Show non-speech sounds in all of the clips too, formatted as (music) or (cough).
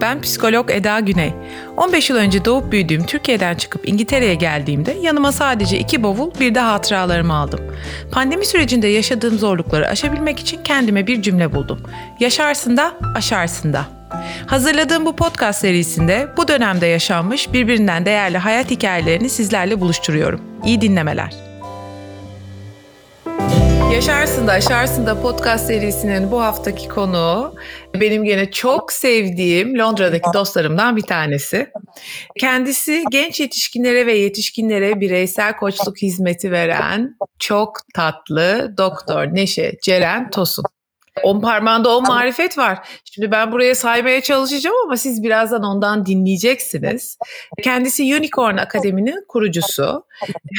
ben psikolog Eda Güney. 15 yıl önce doğup büyüdüğüm Türkiye'den çıkıp İngiltere'ye geldiğimde yanıma sadece iki bavul bir de hatıralarımı aldım. Pandemi sürecinde yaşadığım zorlukları aşabilmek için kendime bir cümle buldum. Yaşarsın da aşarsın da. Hazırladığım bu podcast serisinde bu dönemde yaşanmış birbirinden değerli hayat hikayelerini sizlerle buluşturuyorum. İyi dinlemeler. Yaşarsın da Aşarsın da podcast serisinin bu haftaki konuğu benim gene çok sevdiğim Londra'daki dostlarımdan bir tanesi. Kendisi genç yetişkinlere ve yetişkinlere bireysel koçluk hizmeti veren çok tatlı doktor Neşe Ceren Tosun. On parmağında on marifet var. Şimdi ben buraya saymaya çalışacağım ama siz birazdan ondan dinleyeceksiniz. Kendisi Unicorn Akademi'nin kurucusu.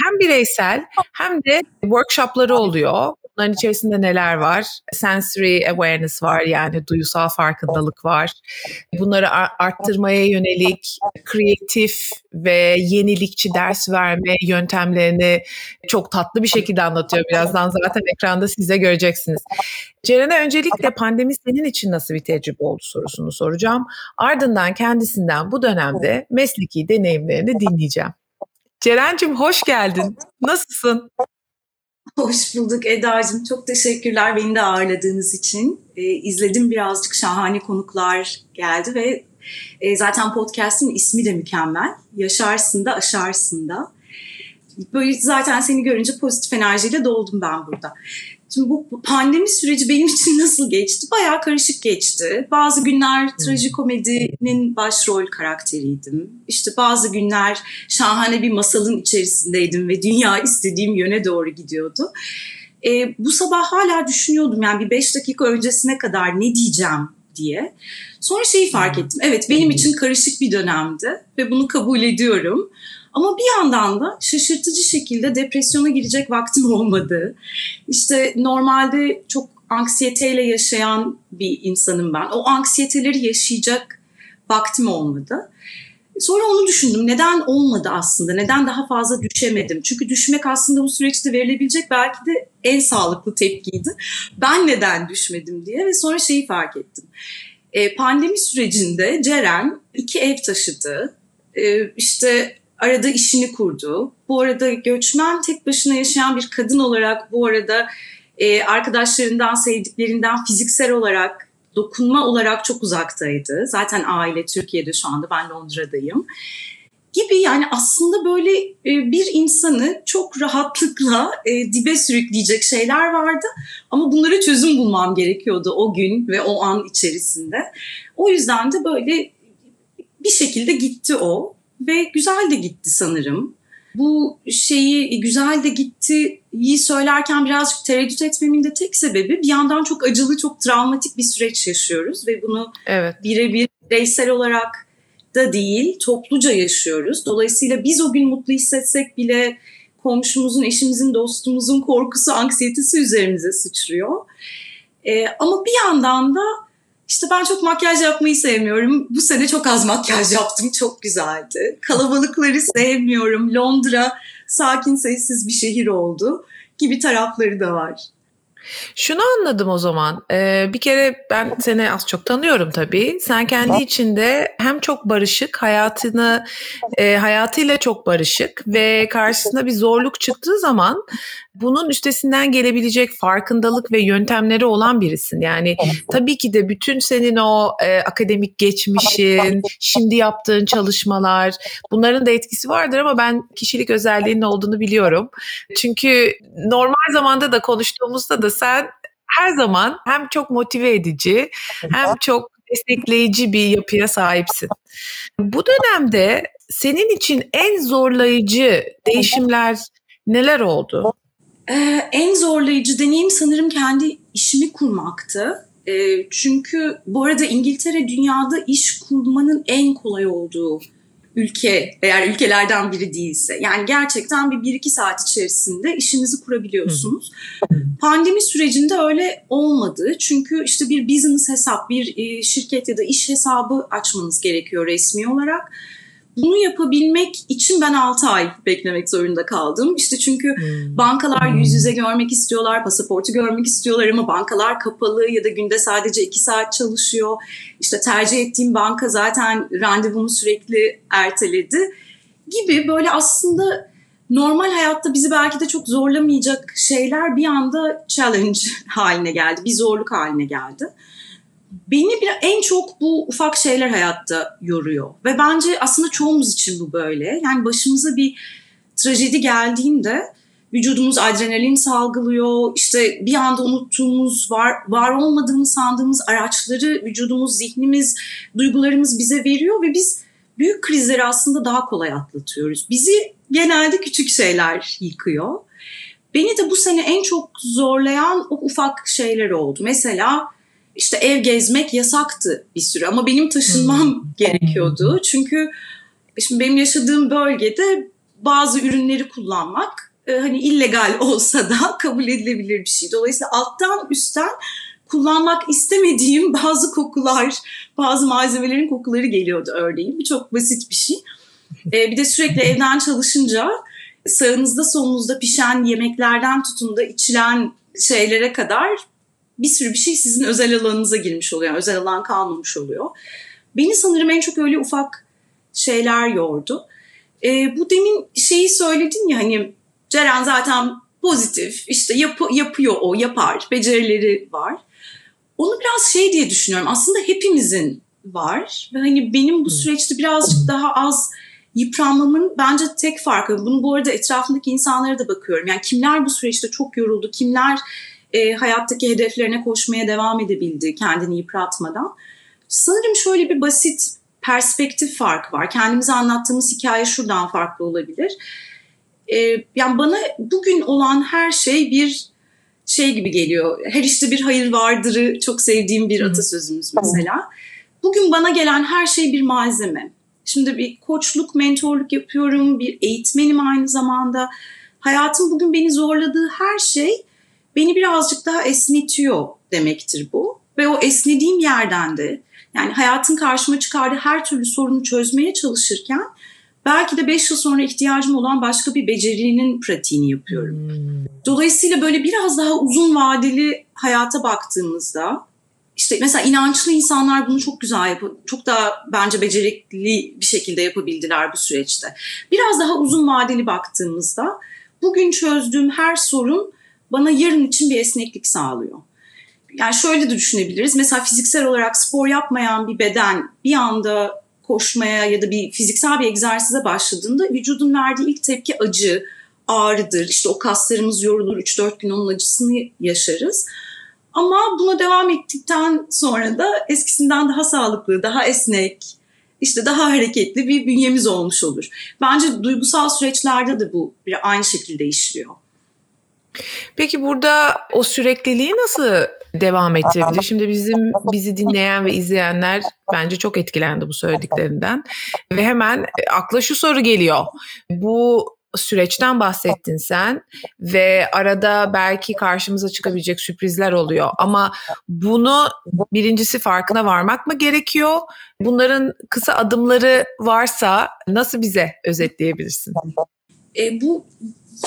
Hem bireysel hem de workshopları oluyor. Bunların içerisinde neler var? Sensory awareness var yani duyusal farkındalık var. Bunları arttırmaya yönelik kreatif ve yenilikçi ders verme yöntemlerini çok tatlı bir şekilde anlatıyor. Birazdan zaten ekranda size göreceksiniz. Ceren'e öncelikle pandemi senin için nasıl bir tecrübe oldu sorusunu soracağım. Ardından kendisinden bu dönemde mesleki deneyimlerini dinleyeceğim. Ceren'cim hoş geldin. Nasılsın? Hoş bulduk Eda'cığım. Çok teşekkürler beni de ağırladığınız için. E, izledim birazcık şahane konuklar geldi ve e, zaten podcast'in ismi de mükemmel. Yaşarsın da aşarsın da. Böyle zaten seni görünce pozitif enerjiyle doldum ben burada. Şimdi bu pandemi süreci benim için (laughs) nasıl geçti? Bayağı karışık geçti. Bazı günler hmm. trajikomedinin başrol karakteriydim. İşte bazı günler şahane bir masalın içerisindeydim ve dünya (laughs) istediğim yöne doğru gidiyordu. E, bu sabah hala düşünüyordum yani bir beş dakika öncesine kadar ne diyeceğim diye. Sonra şeyi fark ettim. Evet benim için karışık bir dönemdi ve bunu kabul ediyorum. Ama bir yandan da şaşırtıcı şekilde depresyona girecek vaktim (laughs) olmadı. İşte normalde çok anksiyeteyle yaşayan bir insanım ben. O anksiyeteleri yaşayacak vaktim olmadı. Sonra onu düşündüm. Neden olmadı aslında? Neden daha fazla düşemedim? Çünkü düşmek aslında bu süreçte verilebilecek belki de en sağlıklı tepkiydi. Ben neden düşmedim diye ve sonra şeyi fark ettim. E, pandemi sürecinde Ceren iki ev taşıdı. E, işte arada işini kurdu. Bu arada göçmen tek başına yaşayan bir kadın olarak bu arada e, arkadaşlarından, sevdiklerinden fiziksel olarak, dokunma olarak çok uzaktaydı. Zaten aile Türkiye'de şu anda, ben Londra'dayım. Gibi yani aslında böyle e, bir insanı çok rahatlıkla e, dibe sürükleyecek şeyler vardı. Ama bunlara çözüm bulmam gerekiyordu o gün ve o an içerisinde. O yüzden de böyle bir şekilde gitti o ve güzel de gitti sanırım. Bu şeyi güzel de gitti iyi söylerken birazcık tereddüt etmemin de tek sebebi bir yandan çok acılı, çok travmatik bir süreç yaşıyoruz ve bunu evet. birebir bireysel olarak da değil, topluca yaşıyoruz. Dolayısıyla biz o gün mutlu hissetsek bile komşumuzun, eşimizin, dostumuzun korkusu, anksiyetesi üzerimize sıçrıyor. Ee, ama bir yandan da işte ben çok makyaj yapmayı sevmiyorum. Bu sene çok az makyaj (laughs) yaptım. Çok güzeldi. Kalabalıkları sevmiyorum. Londra sakin sessiz bir şehir oldu gibi tarafları da var. Şunu anladım o zaman. Ee, bir kere ben seni az çok tanıyorum tabii. Sen kendi içinde hem çok barışık, hayatını e, hayatıyla çok barışık ve karşısına bir zorluk çıktığı zaman bunun üstesinden gelebilecek farkındalık ve yöntemleri olan birisin. Yani tabii ki de bütün senin o e, akademik geçmişin, şimdi yaptığın çalışmalar bunların da etkisi vardır ama ben kişilik özelliğinin olduğunu biliyorum. Çünkü normal zamanda da konuştuğumuzda da sen her zaman hem çok motive edici hem çok destekleyici bir yapıya sahipsin. Bu dönemde senin için en zorlayıcı değişimler neler oldu? Ee, en zorlayıcı deneyim sanırım kendi işimi kurmaktı. Ee, çünkü bu arada İngiltere dünyada iş kurmanın en kolay olduğu ülke eğer ülkelerden biri değilse. Yani gerçekten bir, bir iki saat içerisinde işinizi kurabiliyorsunuz. Pandemi sürecinde öyle olmadı. Çünkü işte bir business hesap, bir e, şirket ya da iş hesabı açmanız gerekiyor resmi olarak. Bunu yapabilmek için ben 6 ay beklemek zorunda kaldım. İşte çünkü hmm. bankalar yüz yüze görmek istiyorlar, pasaportu görmek istiyorlar ama bankalar kapalı ya da günde sadece 2 saat çalışıyor. İşte tercih ettiğim banka zaten randevumu sürekli erteledi gibi böyle aslında normal hayatta bizi belki de çok zorlamayacak şeyler bir anda challenge (laughs) haline geldi, bir zorluk haline geldi. Beni bir, en çok bu ufak şeyler hayatta yoruyor ve bence aslında çoğumuz için bu böyle. Yani başımıza bir trajedi geldiğinde vücudumuz adrenalin salgılıyor. İşte bir anda unuttuğumuz, var, var olmadığını sandığımız araçları vücudumuz, zihnimiz, duygularımız bize veriyor ve biz büyük krizleri aslında daha kolay atlatıyoruz. Bizi genelde küçük şeyler yıkıyor. Beni de bu sene en çok zorlayan o ufak şeyler oldu. Mesela işte ev gezmek yasaktı bir süre ama benim taşınmam hmm. gerekiyordu. Çünkü şimdi benim yaşadığım bölgede bazı ürünleri kullanmak e, hani illegal (laughs) olsa da kabul edilebilir bir şey. Dolayısıyla alttan üstten kullanmak istemediğim (laughs) bazı kokular, bazı malzemelerin kokuları geliyordu örneğin. Bu çok basit bir şey. Ee, bir de sürekli evden çalışınca sağınızda solunuzda pişen yemeklerden tutun da içilen şeylere kadar bir sürü bir şey sizin özel alanınıza girmiş oluyor. özel alan kalmamış oluyor. Beni sanırım en çok öyle ufak şeyler yordu. Ee, bu demin şeyi söyledin ya hani Ceren zaten pozitif işte yap, yapıyor o yapar becerileri var. Onu biraz şey diye düşünüyorum aslında hepimizin var ve hani benim bu süreçte birazcık daha az yıpranmamın bence tek farkı. Bunu bu arada etrafındaki insanlara da bakıyorum. Yani kimler bu süreçte çok yoruldu, kimler e, hayattaki hedeflerine koşmaya devam edebildi kendini yıpratmadan. Sanırım şöyle bir basit perspektif farkı var. Kendimize anlattığımız hikaye şuradan farklı olabilir. E, yani bana bugün olan her şey bir şey gibi geliyor. Her işte bir hayır vardırı çok sevdiğim bir atasözümüz mesela. Bugün bana gelen her şey bir malzeme. Şimdi bir koçluk, mentorluk yapıyorum, bir eğitmenim aynı zamanda. Hayatım bugün beni zorladığı her şey beni birazcık daha esnetiyor demektir bu. Ve o esnediğim yerden de yani hayatın karşıma çıkardığı her türlü sorunu çözmeye çalışırken belki de 5 yıl sonra ihtiyacım olan başka bir becerinin pratiğini yapıyorum. Hmm. Dolayısıyla böyle biraz daha uzun vadeli hayata baktığımızda işte mesela inançlı insanlar bunu çok güzel yapıyor. Çok daha bence becerikli bir şekilde yapabildiler bu süreçte. Biraz daha uzun vadeli baktığımızda bugün çözdüğüm her sorun bana yarın için bir esneklik sağlıyor. Yani şöyle de düşünebiliriz. Mesela fiziksel olarak spor yapmayan bir beden bir anda koşmaya ya da bir fiziksel bir egzersize başladığında vücudun verdiği ilk tepki acı, ağrıdır. İşte o kaslarımız yorulur, 3-4 gün onun acısını yaşarız. Ama buna devam ettikten sonra da eskisinden daha sağlıklı, daha esnek, işte daha hareketli bir bünyemiz olmuş olur. Bence duygusal süreçlerde de bu aynı şekilde işliyor. Peki burada o sürekliliği nasıl devam ettirebilir? Şimdi bizim bizi dinleyen ve izleyenler bence çok etkilendi bu söylediklerinden ve hemen akla şu soru geliyor. Bu süreçten bahsettin sen ve arada belki karşımıza çıkabilecek sürprizler oluyor ama bunu birincisi farkına varmak mı gerekiyor? Bunların kısa adımları varsa nasıl bize özetleyebilirsin? E, bu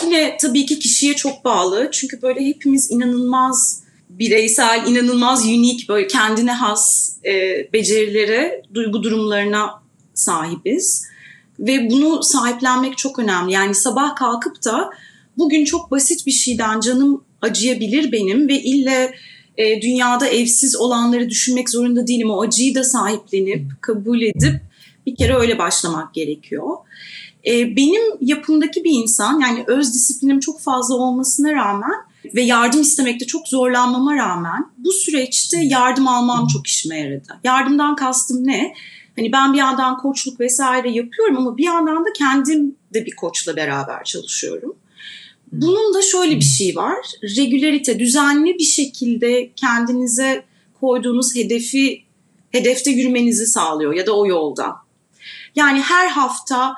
yine tabii ki kişiye çok bağlı çünkü böyle hepimiz inanılmaz bireysel, inanılmaz unik böyle kendine has e, becerilere, duygu durumlarına sahibiz ve bunu sahiplenmek çok önemli. Yani sabah kalkıp da bugün çok basit bir şeyden canım acıyabilir benim ve ille e, dünyada evsiz olanları düşünmek zorunda değilim. O acıyı da sahiplenip, kabul edip bir kere öyle başlamak gerekiyor. E, benim yapımdaki bir insan yani öz disiplinim çok fazla olmasına rağmen ve yardım istemekte çok zorlanmama rağmen bu süreçte yardım almam çok işime yaradı. Yardımdan kastım ne? Hani ben bir yandan koçluk vesaire yapıyorum ama bir yandan da kendim de bir koçla beraber çalışıyorum. Bunun da şöyle bir şey var. Regülerite, düzenli bir şekilde kendinize koyduğunuz hedefi hedefte yürümenizi sağlıyor ya da o yolda. Yani her hafta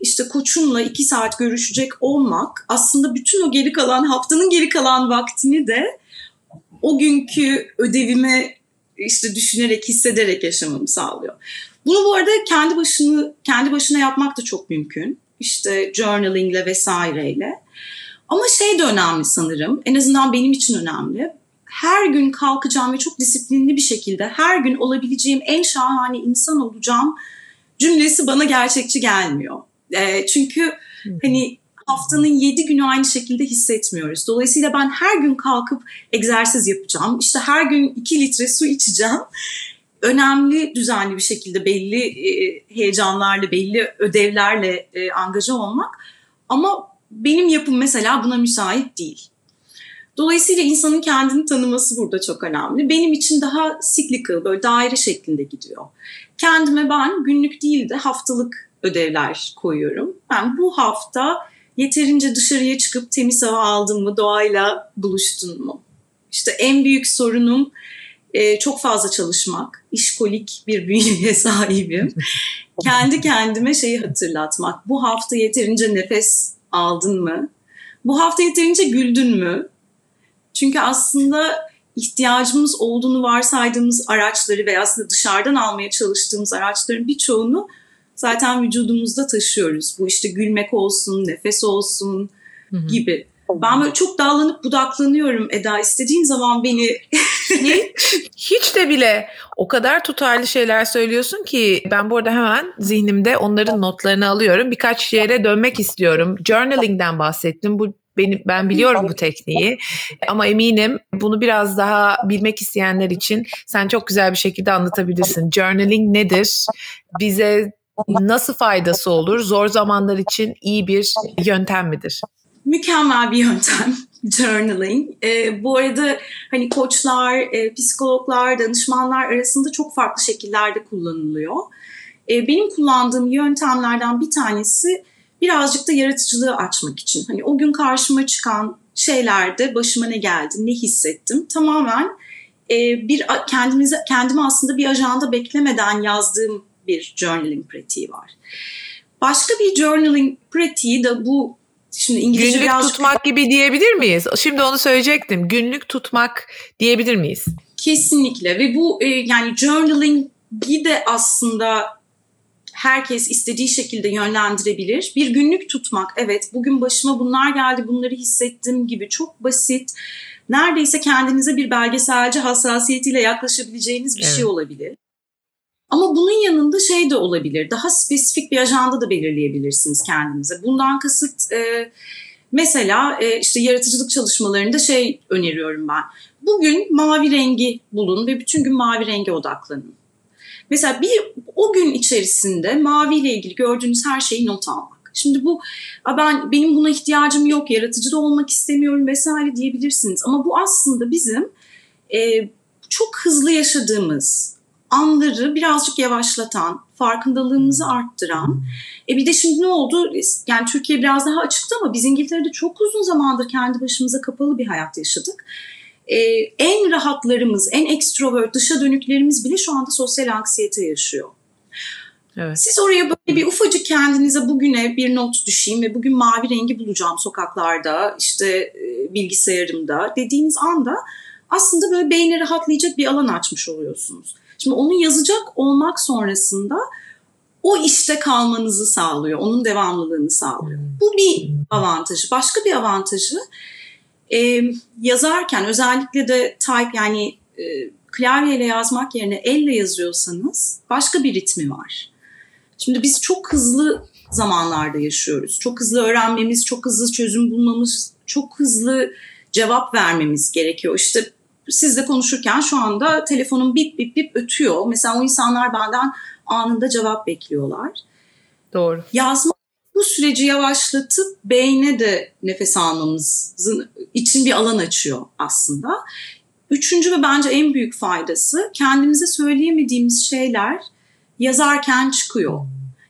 işte koçunla iki saat görüşecek olmak aslında bütün o geri kalan haftanın geri kalan vaktini de o günkü ödevime işte düşünerek, hissederek yaşamamı sağlıyor. Bunu bu arada kendi başını kendi başına yapmak da çok mümkün. İşte journalingle vesaireyle. Ama şey de önemli sanırım. En azından benim için önemli. Her gün kalkacağım ve çok disiplinli bir şekilde her gün olabileceğim en şahane insan olacağım cümlesi bana gerçekçi gelmiyor. E, çünkü hani haftanın yedi günü aynı şekilde hissetmiyoruz. Dolayısıyla ben her gün kalkıp egzersiz yapacağım. İşte her gün iki litre su içeceğim. Önemli, düzenli bir şekilde belli e, heyecanlarla, belli ödevlerle e, angaja olmak. Ama benim yapım mesela buna müsait değil. Dolayısıyla insanın kendini tanıması burada çok önemli. Benim için daha cyclical, böyle daire şeklinde gidiyor. Kendime ben günlük değil de haftalık ödevler koyuyorum. Ben bu hafta yeterince dışarıya çıkıp temiz hava aldın mı, doğayla buluştun mu? İşte en büyük sorunum e, çok fazla çalışmak. İşkolik bir bünyeye (laughs) sahibim. Kendi kendime şeyi hatırlatmak. Bu hafta yeterince nefes aldın mı? Bu hafta yeterince güldün mü? Çünkü aslında ihtiyacımız olduğunu varsaydığımız araçları ve aslında dışarıdan almaya çalıştığımız araçların birçoğunu zaten vücudumuzda taşıyoruz. Bu işte gülmek olsun, nefes olsun gibi. Ben böyle çok dağlanıp budaklanıyorum Eda. İstediğin zaman beni... hiç, hiç de bile o kadar tutarlı şeyler söylüyorsun ki ben bu arada hemen zihnimde onların notlarını alıyorum. Birkaç yere dönmek istiyorum. Journaling'den bahsettim. Bu benim, ben biliyorum bu tekniği ama eminim bunu biraz daha bilmek isteyenler için sen çok güzel bir şekilde anlatabilirsin. Journaling nedir? Bize nasıl faydası olur? Zor zamanlar için iyi bir yöntem midir? Mükemmel bir yöntem (laughs) journaling. E, bu arada hani koçlar, e, psikologlar, danışmanlar arasında çok farklı şekillerde kullanılıyor. E, benim kullandığım yöntemlerden bir tanesi birazcık da yaratıcılığı açmak için. Hani o gün karşıma çıkan şeylerde başıma ne geldi, ne hissettim tamamen e, bir kendimize kendime aslında bir ajanda beklemeden yazdığım bir journaling pratiği var. Başka bir journaling pratiği de bu Şimdi İngilizce Günlük birazcık... tutmak gibi diyebilir miyiz? Şimdi onu söyleyecektim. Günlük tutmak diyebilir miyiz? Kesinlikle ve bu e, yani journaling'i de aslında herkes istediği şekilde yönlendirebilir. Bir günlük tutmak, evet bugün başıma bunlar geldi, bunları hissettim gibi çok basit, neredeyse kendinize bir belgeselci hassasiyetiyle yaklaşabileceğiniz bir şey evet. şey olabilir. Ama bunun yanında şey de olabilir, daha spesifik bir ajanda da belirleyebilirsiniz kendinize. Bundan kasıt e, mesela e, işte yaratıcılık çalışmalarında şey öneriyorum ben. Bugün mavi rengi bulun ve bütün gün mavi renge odaklanın. Mesela bir o gün içerisinde mavi ile ilgili gördüğünüz her şeyi not almak. Şimdi bu ben benim buna ihtiyacım yok, yaratıcı da olmak istemiyorum vesaire diyebilirsiniz. Ama bu aslında bizim e, çok hızlı yaşadığımız anları birazcık yavaşlatan, farkındalığımızı arttıran. E bir de şimdi ne oldu? Yani Türkiye biraz daha açıktı ama biz İngiltere'de çok uzun zamandır kendi başımıza kapalı bir hayat yaşadık e, en rahatlarımız, en ekstrovert, dışa dönüklerimiz bile şu anda sosyal anksiyete yaşıyor. Evet. Siz oraya böyle bir ufacık kendinize bugüne bir not düşeyim ve bugün mavi rengi bulacağım sokaklarda, işte e, bilgisayarımda dediğiniz anda aslında böyle beyni rahatlayacak bir alan açmış oluyorsunuz. Şimdi onu yazacak olmak sonrasında o işte kalmanızı sağlıyor, onun devamlılığını sağlıyor. Hmm. Bu bir avantajı. Başka bir avantajı e, yazarken özellikle de type yani e, klavyeyle yazmak yerine elle yazıyorsanız başka bir ritmi var. Şimdi biz çok hızlı zamanlarda yaşıyoruz. Çok hızlı öğrenmemiz, çok hızlı çözüm bulmamız, çok hızlı cevap vermemiz gerekiyor. İşte sizle konuşurken şu anda telefonum bip bip bip ötüyor. Mesela o insanlar benden anında cevap bekliyorlar. Doğru. Yazma bu süreci yavaşlatıp beyne de nefes almamızın için bir alan açıyor aslında. Üçüncü ve bence en büyük faydası kendimize söyleyemediğimiz şeyler yazarken çıkıyor.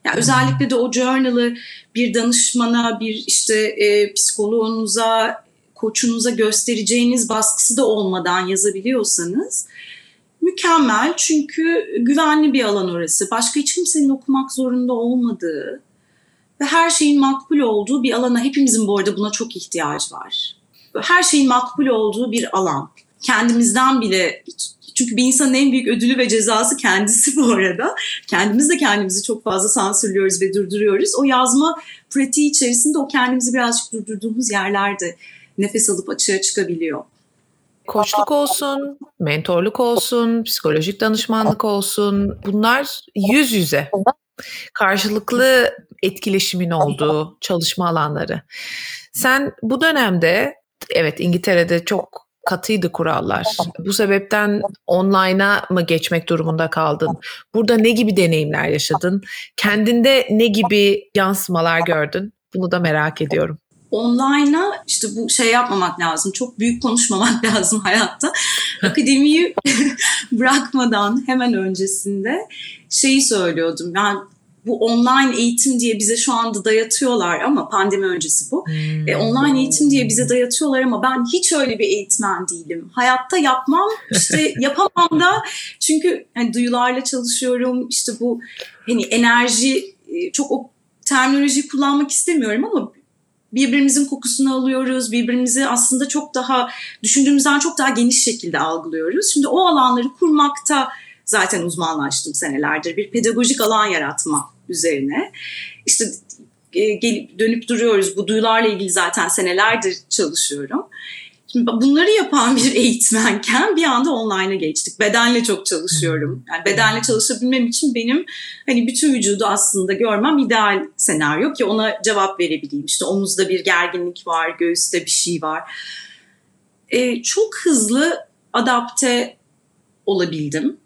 Yani özellikle de o journal'ı bir danışmana, bir işte e, psikoloğunuza, koçunuza göstereceğiniz baskısı da olmadan yazabiliyorsanız mükemmel. Çünkü güvenli bir alan orası. Başka hiç kimsenin okumak zorunda olmadığı, ve her şeyin makbul olduğu bir alana hepimizin bu arada buna çok ihtiyaç var. Her şeyin makbul olduğu bir alan. Kendimizden bile Çünkü bir insanın en büyük ödülü ve cezası kendisi bu arada. Kendimiz de kendimizi çok fazla sansürlüyoruz ve durduruyoruz. O yazma pratiği içerisinde o kendimizi birazcık durdurduğumuz yerlerde nefes alıp açığa çıkabiliyor. Koçluk olsun, mentorluk olsun, psikolojik danışmanlık olsun bunlar yüz yüze karşılıklı etkileşimin olduğu çalışma alanları. Sen bu dönemde evet İngiltere'de çok katıydı kurallar. Bu sebepten online'a mı geçmek durumunda kaldın? Burada ne gibi deneyimler yaşadın? Kendinde ne gibi yansımalar gördün? Bunu da merak ediyorum. Online'a işte bu şey yapmamak lazım. Çok büyük konuşmamak (laughs) lazım hayatta. Akademiyi (laughs) bırakmadan hemen öncesinde şeyi söylüyordum. Yani bu online eğitim diye bize şu anda dayatıyorlar ama pandemi öncesi bu. Hmm. E, online eğitim diye bize dayatıyorlar ama ben hiç öyle bir eğitmen değilim. Hayatta yapmam, işte (laughs) yapamam da çünkü hani duyularla çalışıyorum. İşte bu hani enerji e, çok o terminoloji kullanmak istemiyorum ama birbirimizin kokusunu alıyoruz. Birbirimizi aslında çok daha düşündüğümüzden çok daha geniş şekilde algılıyoruz. Şimdi o alanları kurmakta zaten uzmanlaştım senelerdir. Bir pedagojik alan yaratma üzerine. İşte e, gelip dönüp duruyoruz. Bu duyularla ilgili zaten senelerdir çalışıyorum. Şimdi bunları yapan bir (laughs) eğitmenken bir anda online'a geçtik. Bedenle çok çalışıyorum. Yani bedenle çalışabilmem için benim hani bütün vücudu aslında görmem ideal senaryo ki ona cevap verebileyim. İşte omuzda bir gerginlik var, göğüste bir şey var. Ee, çok hızlı adapte olabildim.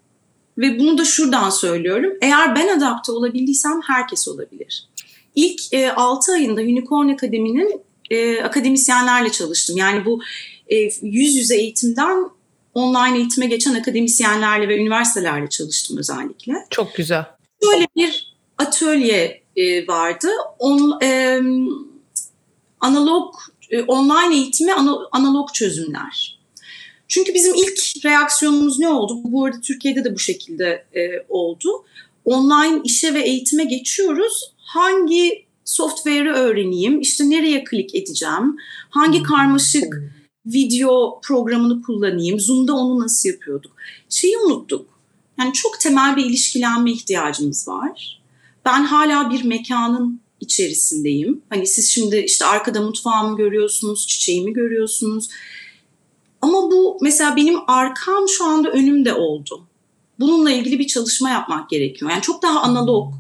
Ve bunu da şuradan söylüyorum. Eğer ben adapte olabildiysem herkes olabilir. İlk e, 6 ayında Unicorn Akademi'nin e, akademisyenlerle çalıştım. Yani bu e, yüz yüze eğitimden online eğitime geçen akademisyenlerle ve üniversitelerle çalıştım özellikle. Çok güzel. Böyle bir atölye e, vardı. On, e, analog e, online eğitimi analog çözümler. Çünkü bizim ilk reaksiyonumuz ne oldu? Bu arada Türkiye'de de bu şekilde e, oldu. Online işe ve eğitime geçiyoruz. Hangi software'ı öğreneyim? İşte nereye klik edeceğim? Hangi hmm. karmaşık video programını kullanayım? Zoom'da onu nasıl yapıyorduk? Şeyi unuttuk. Yani çok temel bir ilişkilenme ihtiyacımız var. Ben hala bir mekanın içerisindeyim. Hani siz şimdi işte arkada mutfağımı görüyorsunuz, çiçeğimi görüyorsunuz. Ama bu mesela benim arkam şu anda önümde oldu. Bununla ilgili bir çalışma yapmak gerekiyor. Yani çok daha analog.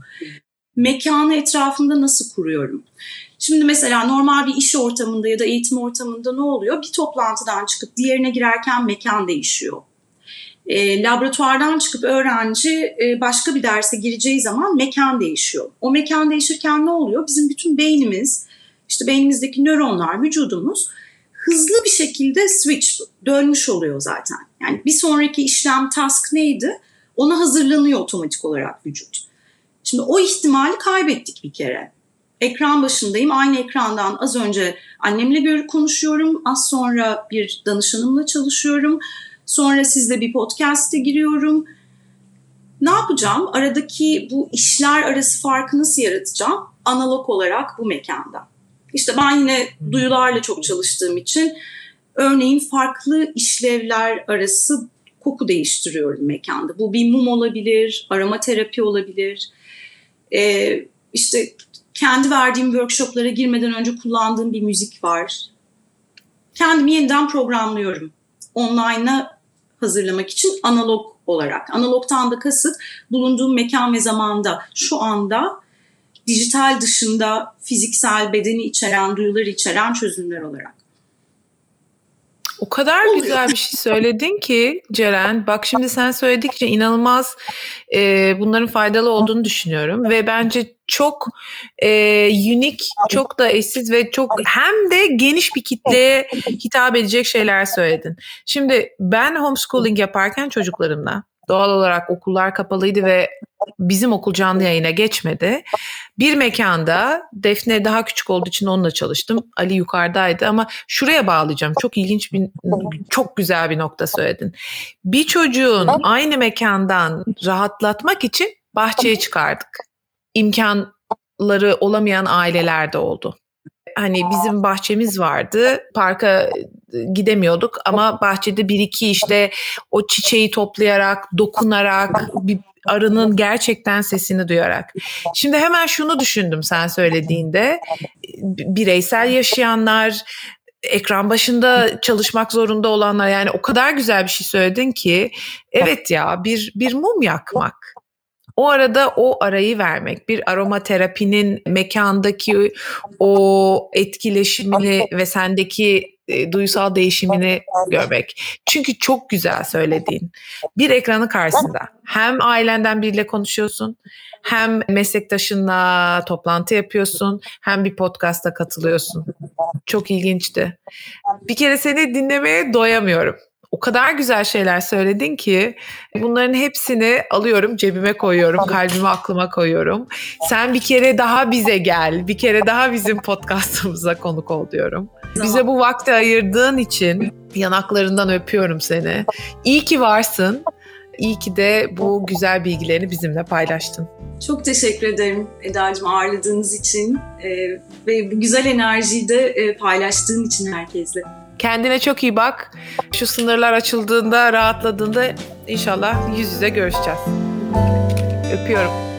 Mekanı etrafında nasıl kuruyorum? Şimdi mesela normal bir iş ortamında ya da eğitim ortamında ne oluyor? Bir toplantıdan çıkıp diğerine girerken mekan değişiyor. E, laboratuvardan çıkıp öğrenci e, başka bir derse gireceği zaman mekan değişiyor. O mekan değişirken ne oluyor? Bizim bütün beynimiz, işte beynimizdeki nöronlar, vücudumuz hızlı bir şekilde switch dönmüş oluyor zaten. Yani bir sonraki işlem task neydi? Ona hazırlanıyor otomatik olarak vücut. Şimdi o ihtimali kaybettik bir kere. Ekran başındayım. Aynı ekrandan az önce annemle gör konuşuyorum. Az sonra bir danışanımla çalışıyorum. Sonra sizle bir podcast'e giriyorum. Ne yapacağım? Aradaki bu işler arası farkı nasıl yaratacağım? Analog olarak bu mekanda. İşte ben yine duyularla çok çalıştığım için örneğin farklı işlevler arası koku değiştiriyorum mekanda. Bu bir mum olabilir, aromaterapi olabilir. Ee, işte kendi verdiğim workshoplara girmeden önce kullandığım bir müzik var. Kendimi yeniden programlıyorum. Online'a hazırlamak için analog olarak. Analogtan da kasıt bulunduğum mekan ve zamanda şu anda dijital dışında fiziksel bedeni içeren, duyuları içeren çözümler olarak. O kadar Oluyor. güzel bir şey söyledin ki Ceren. Bak şimdi sen söyledikçe inanılmaz e, bunların faydalı olduğunu düşünüyorum. Ve bence çok e, unik, çok da eşsiz ve çok hem de geniş bir kitleye hitap edecek şeyler söyledin. Şimdi ben homeschooling yaparken çocuklarımla Doğal olarak okullar kapalıydı ve bizim okul canlı yayına geçmedi. Bir mekanda Defne daha küçük olduğu için onunla çalıştım. Ali yukarıdaydı ama şuraya bağlayacağım. Çok ilginç bir çok güzel bir nokta söyledin. Bir çocuğun aynı mekandan rahatlatmak için bahçeye çıkardık. İmkanları olamayan aileler de oldu hani bizim bahçemiz vardı. Parka gidemiyorduk ama bahçede bir iki işte o çiçeği toplayarak, dokunarak, bir arının gerçekten sesini duyarak. Şimdi hemen şunu düşündüm sen söylediğinde. Bireysel yaşayanlar, ekran başında çalışmak zorunda olanlar yani o kadar güzel bir şey söyledin ki evet ya bir bir mum yakmak. O arada o arayı vermek, bir aromaterapinin mekandaki o etkileşimini ve sendeki e, duysal değişimini görmek. Çünkü çok güzel söylediğin. Bir ekranın karşısında hem ailenden biriyle konuşuyorsun, hem meslektaşınla toplantı yapıyorsun, hem bir podcast'a katılıyorsun. Çok ilginçti. Bir kere seni dinlemeye doyamıyorum. O kadar güzel şeyler söyledin ki bunların hepsini alıyorum cebime koyuyorum, kalbime aklıma koyuyorum. Sen bir kere daha bize gel, bir kere daha bizim podcastımıza konuk ol diyorum. Bize bu vakti ayırdığın için yanaklarından öpüyorum seni. İyi ki varsın. İyi ki de bu güzel bilgilerini bizimle paylaştın. Çok teşekkür ederim Eda'cığım ağırladığınız için e, ve bu güzel enerjiyi de e, paylaştığın için herkesle. Kendine çok iyi bak. Şu sınırlar açıldığında, rahatladığında inşallah yüz yüze görüşeceğiz. Öpüyorum.